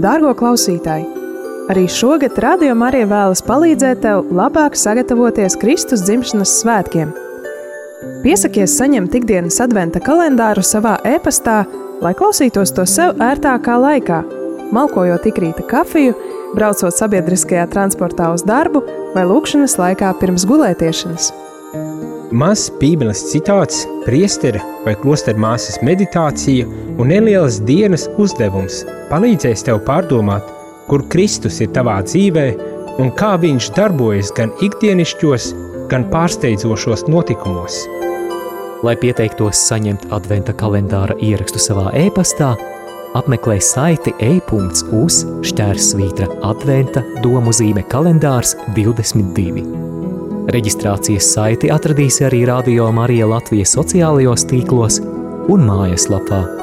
Dārgo klausītāji! Arī šogad Radio Marija vēlas palīdzēt tev labāk sagatavoties Kristus dzimšanas svētkiem. Piesakies saņemt ikdienas adventa kalendāru savā e-pastā, lai klausītos to sev ērtākā laikā, malkojot ikrīta kafiju, braucot sabiedriskajā transportā uz darbu vai lūkšanas laikā pirms gulētiešanas. Mazs Bībeles citāts, priestera vai klosteru māsas meditācija un nelielas dienas uzdevums palīdzēs tev pārdomāt, kur Kristus ir tavā dzīvē un kā viņš darbojas gan ikdienišķos, gan pārsteidzošos notikumos. Lai pieteiktos saņemt adventa kalendāra ierakstu savā e-pastā, apmeklē saiti e-punkts šķērsvītra adventa domu zīme kalendārs 22. Reģistrācijas saiti atradīsi arī Radio Marija Latvijas sociālajos tīklos un mājaslapā